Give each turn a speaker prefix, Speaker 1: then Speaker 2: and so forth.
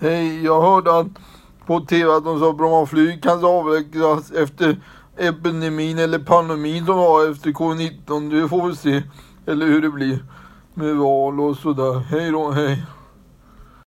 Speaker 1: Hej, jag hörde att på tv att de sa att Bromma flyg kan avvecklas efter epidemin eller pandemin som var efter covid-19. Du får vi se. Eller hur det blir med val och sådär. Hej då, hej.